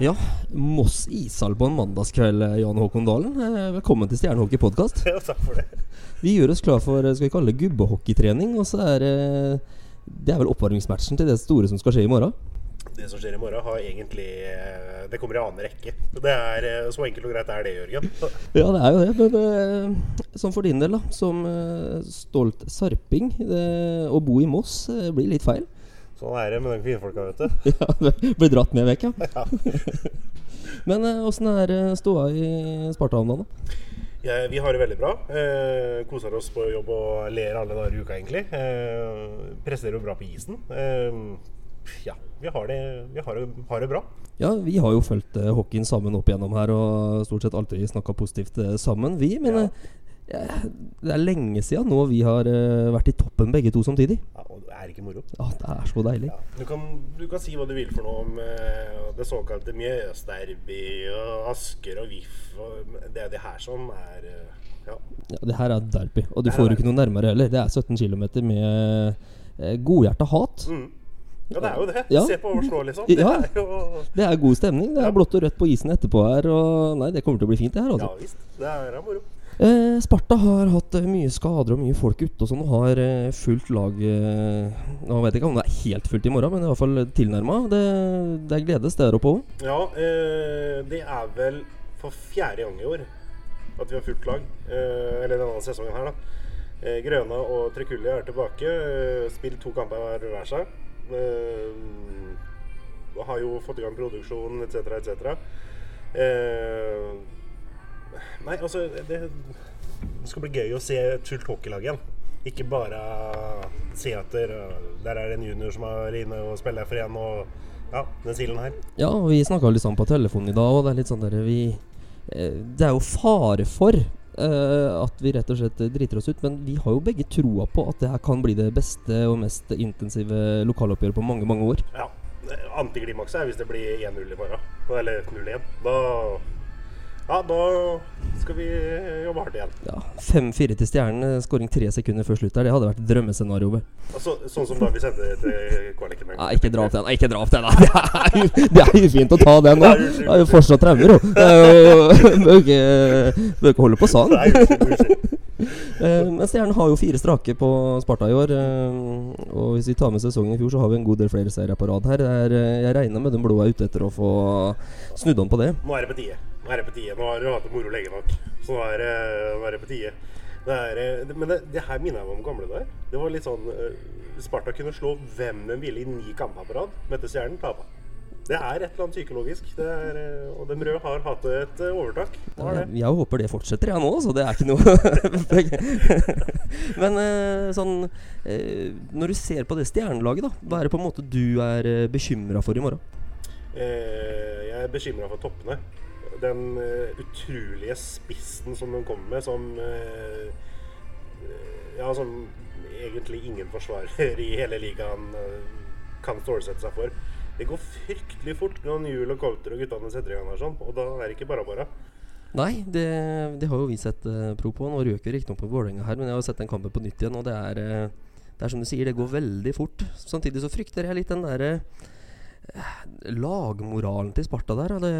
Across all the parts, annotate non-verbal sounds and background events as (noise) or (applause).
Ja, Moss ishall på en mandagskveld, Jan Håkon Dalen. Eh, Velkommen til Stjernehockey podkast. (laughs) Ja, takk for det. Vi gjør oss klar for skal vi kalle det gubbehockeytrening. Og så er det er vel oppvarmingsmatchen til det store som skal skje i morgen. Det som skjer i morgen, har egentlig eh, Det kommer i annen rekke. Det er eh, Så enkelt og greit er det, Jørgen. (laughs) Ja, det er jo det. Men eh, sånn for din del, da. Som eh, stolt sarping. Det, å bo i Moss eh, blir litt feil. Sånn er det med de kvinnfolka, vet du. (laughs) Ja, Blir dratt med vekk, ja. (laughs) Ja. (laughs) Men eh, er eh, ståa i Spartahavna, da? Ja, vi har det veldig bra. Eh, koser oss på jobb og ler alle dager i uka, egentlig. Eh, presterer jo bra på isen. Eh, ja, vi har det, vi har det, har det bra. Ja, vi har jo fulgt eh, hockeyen sammen opp igjennom her og stort sett alltid snakka positivt eh, sammen, vi. Men Ja. eh, det er lenge siden nå vi har vært i toppen begge to samtidig. Ja, er ikke moro. Ja, det er så deilig. Ja. Du, kan, du kan si hva du vil for noe om uh, det såkalte Mjøsderby og Asker og VIF. Og det er det her som er uh, Ja. Ja, det her er derby, og du får jo ikke noe nærmere heller. Det er 17 km med uh, godhjerta hat. Mm. Ja, det er jo det. Ja. Se på nå, liksom. Det Ja. er jo Det er god stemning. Det Ja. er blått og rødt på isen etterpå her. Og nei, det kommer til å bli fint, det her. Også. Ja altså. visst. Det er, det er moro. Eh, Sparta har hatt eh, mye skader og mye folk ute og sånn, og har eh, fullt lag eh, Nå vet jeg ikke om det er helt fullt i morgen, men i hvert fall tilnærma. Det, det er gledes der oppe òg. Ja, eh, det er vel for fjerde gang i år at vi har fullt lag. Eh, eller denne sesongen her, da. Grøna og Trekulli er tilbake. Spilt to kamper hver seg. Har jo fått i gang produksjon etc., etc. Eh, nei, altså det, skal bli gøy å se fullt hockeylag igjen. Ikke bare se at der, er det en junior som er inne og spiller for igjen, og ja, den silen her. Ja, og vi snakka litt sånn på telefonen i dag, og det er litt sånn der vi eh, Det er jo fare for Uh, at vi rett og slett driter oss ut, men vi har jo begge troa på at det her kan bli det beste og mest intensive lokaloppgjøret på mange, mange år. Ja. Antiklimakset er hvis det blir 1-0 i morgen. Eller 0-1. Da Ja, da skal vi jobbe hardt igjen. Ja, 5-4 til Stjernen, eh, skåring tre sekunder før slutt der, det hadde vært drømmescenarioet. Altså, sånn som da vi sendte til kvaliken. Nei, ikke dra opp den. Ikke dra opp den. da. (laughs) Det er, jo- ufint å ta den nå. Det er jo fortsatt traumer, jo. Bør ikke holde på sånn. Nei, unnskyld, unnskyld. (laughs) Eh, men Stjernen har jo fire strake på Sparta i år. eh, og hvis vi tar med sesongen i fjor, så har vi en god del flere serier på rad her. Er, eh, jeg regner med den blå er ute etter å få snudd om på det. Nå er det på tide. Nå er det på tide. Nå har du hatt det moro lenge nok. Så nå er nå er det på tide. Det er, men det, det her minner meg om gamle dager. Det var litt sånn Sparta kunne slå hvem de ville i ni kamper på rad. Møtte Stjernen, tapa. Det er et eller annet psykologisk. Det er, eh, og de røde har hatt et eh, overtak. Det. Jeg håper det fortsetter, jeg nå, så det er ikke noe (laughs) Men eh, sånn Når du ser på det stjernelaget, da, hva er det på en måte du er bekymra for i morgen? Jeg er bekymra for toppene. Den utrolige spissen som de kommer med, som Ja, som egentlig ingen forsvarer i hele ligaen kan stålsette seg for. Det går fryktelig fort når Juel og Coulter og guttene setter i gang her, sånn, og da er det ikke bare bare. Nei, det, det har jo vi sett uh, pro på. Nå røker riktignok på Vålerenga her, men jeg har sett den kampen på nytt igjen, og det er uh, Det er som du sier, det går veldig fort. Samtidig så frykter jeg litt den derre uh, lagmoralen til Sparta der. Det,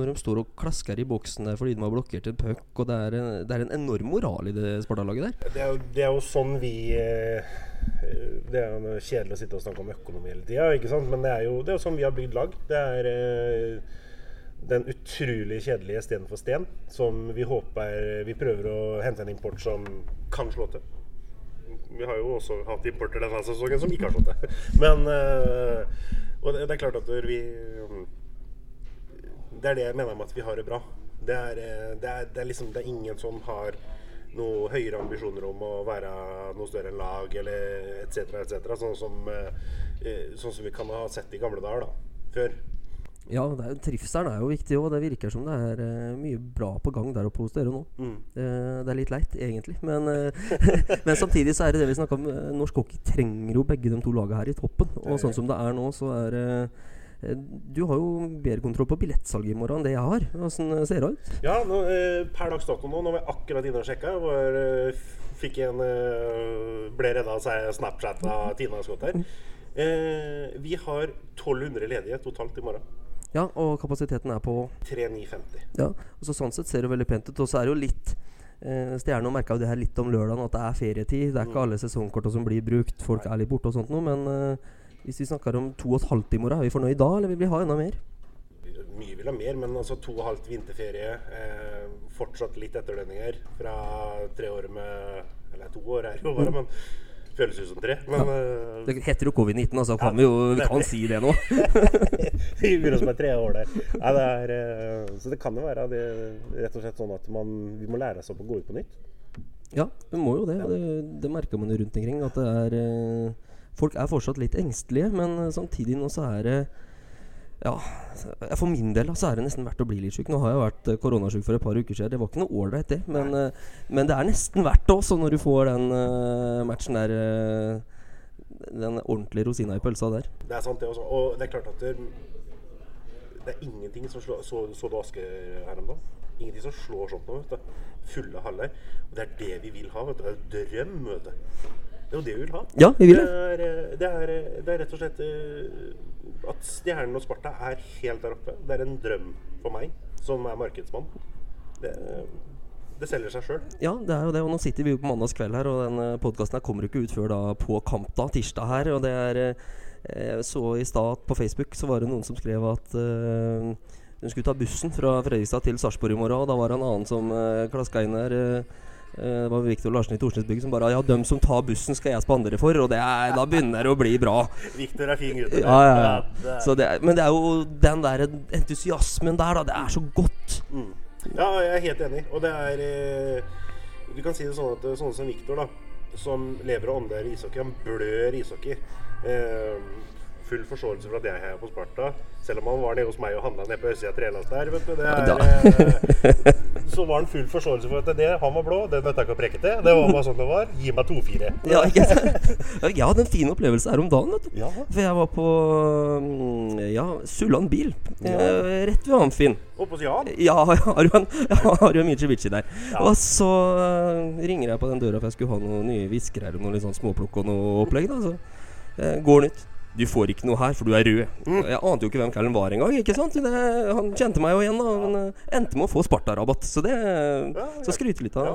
når de står og klasker i boksen der fordi de har blokkert en puck, og det er, det er en enorm moral i det Sparta-laget der. Det er, jo, det er jo sånn vi eh, Det er jo kjedelig å sitte og snakke om økonomi hele tida, men det er, jo, det er jo sånn vi har bygd lag. Det er eh, den utrolig kjedelige Sten for sten som vi håper Vi prøver å hente en import som kan slå til. Vi har jo også hatt importer denne sesongen som ikke har slått til. (laughs) Men eh, Og det, det er klart at vi Det er det jeg mener med at vi har det bra. Det er, eh, det er, det er liksom Det er ingen som har noe høyere ambisjoner om å være noe større enn lag, eller etc., etc. Sånn som, eh, eh, sånn som vi kan ha sett i gamle dager, da. Før. Ja, er, trivselen er jo viktig òg. Det virker som det er uh, mye bra på gang der oppe hos dere nå. Mm. Uh, det er litt leit, egentlig. Men, uh, (laughs) men samtidig så er det det vi snakka om. Norsk hockey trenger jo begge de to lagene her i toppen. Og sånn som det er nå, så er det Du har jo bedre kontroll på billettsalget i morgen enn det jeg har. Åssen ser det ut? Ja, nå, eh, per dags dato nå, nå var jeg akkurat inne og sjekka. Var, eh, fikk en eh, Ble redda av Snapchat av Tina Scott her. Eh, vi har 1200 ledige totalt i morgen. Ja, og kapasiteten er på 3950. Ja, og så sånn sett ser det veldig pent ut. Og så er det jo litt eh, Stjernen merka jo det her litt om lørdagen, at det er ferietid. Det er ikke Mm. alle sesongkorta som blir brukt. Folk er litt borte og sånt noe. Men eh, hvis vi snakker om to og et halvt i morgen, er vi fornøyd da, eller vil vi ha enda mer? Mye vil ha mer, men altså to og et halvt vinterferie. Eh, fortsatt litt etterdønninger fra tre år med Eller to år er jo bare, men føles ut som tre. Men ja. Det heter jo covid-19, altså. Kan Ja, vi jo vi kan si det nå. (laughs) vi begynner oss med tre år der. Ja, det er, eh, så det kan jo være det, rett og slett sånn at man, vi må lære oss opp å gå ut på nytt. Ja, vi må jo det. Det, det merker man jo rundt omkring. At det er eh, Folk er fortsatt litt engstelige, men eh, samtidig nå så er det Ja, for min del så er det nesten verdt å bli litt syk. Nå har jeg vært eh, koronasjuk for et par uker siden. Det var ikke noe ålreit, det. Men, eh, men det er nesten verdt det også, når du får den uh, matchen der Uh, Den ordentlige rosina i pølsa der. Det er sant, det også. Og det er klart at det, det er ingenting som slår Så, så du Asker her om dagen? Ingenting som slår sånt nå, vet du. Fulle haller. Og det er det vi vil ha, vet du. Det er drøm, vet du. Det er jo det vi vil ha. Ja, vi vil det. er, eh, det, er, eh, det er rett og slett eh, at Stjernen og Sparta er helt der oppe. Det er en drøm for meg, som er markedsmann. Det, det selger seg sjøl. Ja, det er jo det. Og nå sitter vi jo på mandagskveld her, og den podkasten kommer jo ikke ut før da på kampdag, tirsdag her. Og det er Jeg så i stad på Facebook så var det noen som skrev at uh, hun skulle ta bussen fra Fredrikstad til Sarpsborg i morgen. Og da var det en annen som uh, klaska inn der. eh, det var Viktor Larsen i Torsnesbygg som bare Ja, dem som tar bussen, skal jeg spandere for. Og det er, da begynner det å bli bra. Viktor er fin gutt. Ja, ja, ja. det er- Så det men det er jo den der entusiasmen der, da. Det er så godt. Mm. Ja, jeg er helt enig. Og det er eh, Du kan si det sånn at eh, sånne som Viktor, da, som lever og ånder ishockey, han blør ishockey. Eh, full forståelse for at jeg heier på Sparta, selv om han var nede hos meg og handla nede på østsida Trelas der. vet du. Det er, eh, så var han full forståelse for at det, han var blå, det nøtta ikke å preke til. Det var bare sånn det var. Gi meg 2-4. Ja? Jeg hadde en fin opplevelse her om dagen. vet du Ja. For jeg var på mm, Ja, Sulland bil. Ja. Eh, rett ved Amfin. Oppe hos Jan. Ja, jeg (laughs) har jo en Mitsubishi der. Ja. Og så eh, ringer jeg på den døra for jeg skulle ha noen nye hviskere eller og noe litt sånn småplukk og noe opplegg. da Så går nytt. Du får ikke noe her, for du er rød. Mm. Jeg ante jo ikke hvem Callen var engang. ikke sant? Det, han kjente meg jo igjen, da. Men eh, endte med å få Sparta-rabatt. Så det ja. Så skryte litt av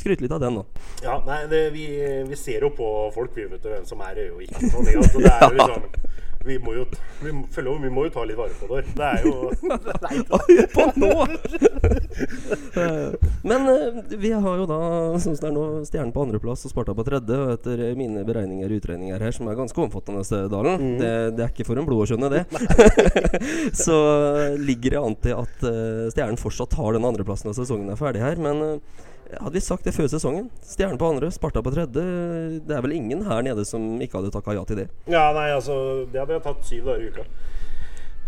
Skryte litt av den, da. Ja, nei, det, vi, vi ser jo på folk, vi vet du, hvem som er røde og ikke. Sånn, ikke? Så det er jo (laughs) liksom vi må jo, vi må, følge, vi må jo ta litt vare på det. Det er jo (laughs) Nei, på nå! Eh, Men eh, vi har jo da, sånn som det er nå, Stjernen på andreplass og Sparta på tredje. Og etter mine beregninger og utregninger her, som er ganske omfattende, Dalen det, det er ikke for en blod å skjønne, det. (laughs) så ligger det an til at eh, Stjernen fortsatt har den andreplassen når sesongen er ferdig her. Men eh, hadde vi sagt det før sesongen, Stjernen på andre, Sparta på tredje Det er vel ingen her nede som ikke hadde takka ja til det. Ja, nei, altså Det hadde jeg tatt syv dager i uka.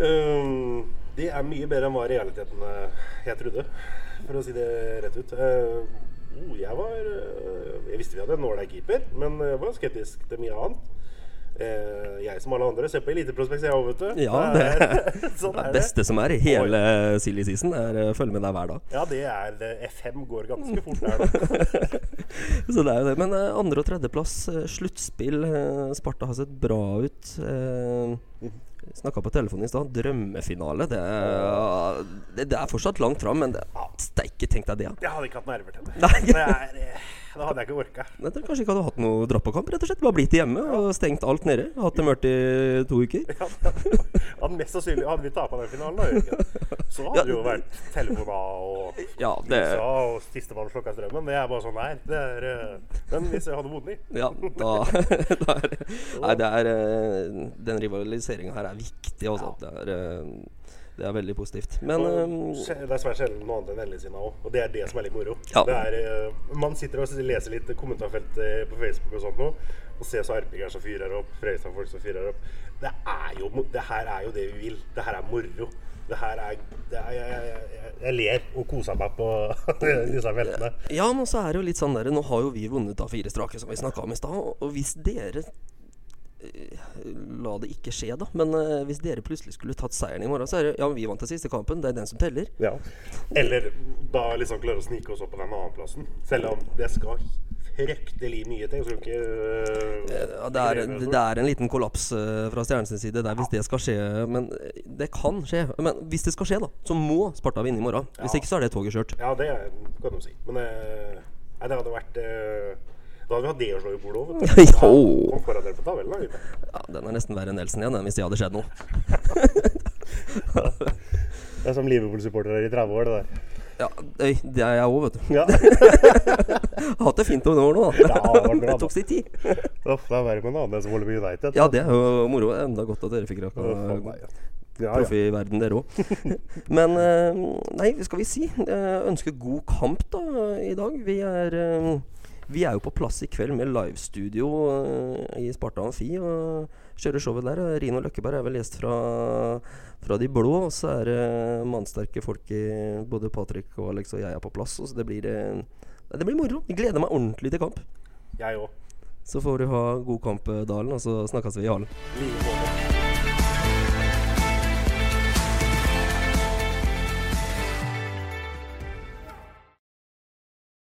Um, det er mye bedre enn hva realiteten eh, jeg trodde, for å si det rett ut. Uh, jeg var uh, Jeg visste vi hadde en ålreit keeper, men jeg var skeptisk til mye annet. Uh, jeg som alle andre ser på Eliteprospekt, jeg òg, vet du. Ja, det, (laughs) sånn Det er det. beste som er i hele silly season, er å følge med deg hver dag. Ja, det er det. F5 går ganske fort der, da. (laughs) Så det er jo det. Men eh, andre- og tredjeplass, sluttspill. eh, Sparta har sett bra ut. Uh, Snakka på telefonen i stad. Drømmefinale. Det er, det, det er fortsatt langt fram, men det, steike, tenk deg det. Ja. Jeg hadde ikke hatt nerver til det. Nei. Eh, det hadde jeg ikke orka. Kanskje ikke hadde hatt noe dratt? Rett og slett Bare blitt hjemme og stengt alt nede? Hatt det mørkt i to uker? Ja, hadde mest sannsynlig Hadde vi tapa den finalen, da, Jørgen, så hadde det jo vært telefoner og Ja, det pizza og sistemann slukka strømmen. Det er bare sånn det er. Det er eh, men hvis jeg hadde vunnet Ja, da, da er Nei, det er eh, Den (laughs) rivaliseringa her er viktig, altså. Det er, eh, det er veldig positivt. Men Og eh, Det er svært sjelden noe annet enn vennligsinna òg. Og det er det som er litt moro. Ja. Det er, eh, man sitter og leser litt kommentarfelt på Facebook og sånt nå, og ser så RPG-er som fyrer opp, Fredrikstad-folk som fyrer opp. Det er jo Det her er jo det vi vil. Det her er moro. Det her er, det er jeg, jeg, jeg, jeg ler og koser meg på (laughs) disse feltene. Ja, men så er det jo litt sånn der Nå har jo vi vunnet av fire strake, som vi snakka om i stad. Og hvis dere eh, La det ikke skje, da. Men eh, hvis dere plutselig skulle tatt seieren i morgen, så er det Ja, vi vant den siste kampen. Det er den som teller. Ja. Eller da liksom klare å snike oss opp på den annenplassen. Selv om det skal fryktelig mye til. Skal ikke øh, det, er, det er en liten kollaps eh, fra Stjernens side der hvis det skal skje. Men eh, det kan skje. Men hvis det skal skje, da, så må Sparta vinne i morgen. Hvis ikke så er det toget kjørt. Ja, det kan du si. Men eh, nei, det hadde vært eh, Da hadde vi hatt det å slå i bordet òg. (laughs) Ja, Den er nesten verre enn Nelson igjen, hvis det hadde skjedd noe. (laughs) Det er som Liverpool-supporter i 30 år, det der. Ja, øy, det er jeg òg, vet du. Ja. (laughs) Hatt det fint om noen år nå, da. Ja, det det tok sin tid. Uff, det er verre med en annen som holder med United. Ja, det er jo moro. Enda godt at dere fikk meg, ja. Proff i verden, dere òg. (laughs) Men eh, nei, skal vi si? Eh, ønsker god kamp da i dag. Vi er eh, vi er jo på plass i kveld med livestudio i Sparta Amfi og kjører showet der. Rino Løkkeberg er vel gjest fra, fra de blå. Og så er det mannsterke folk i Både Patrick og Alex og jeg er på plass. Så det blir, eh, det blir moro. Jeg gleder meg ordentlig til kamp. Jeg òg. Så får du ha god kamp, Dalen, og så snakkes vi i hallen.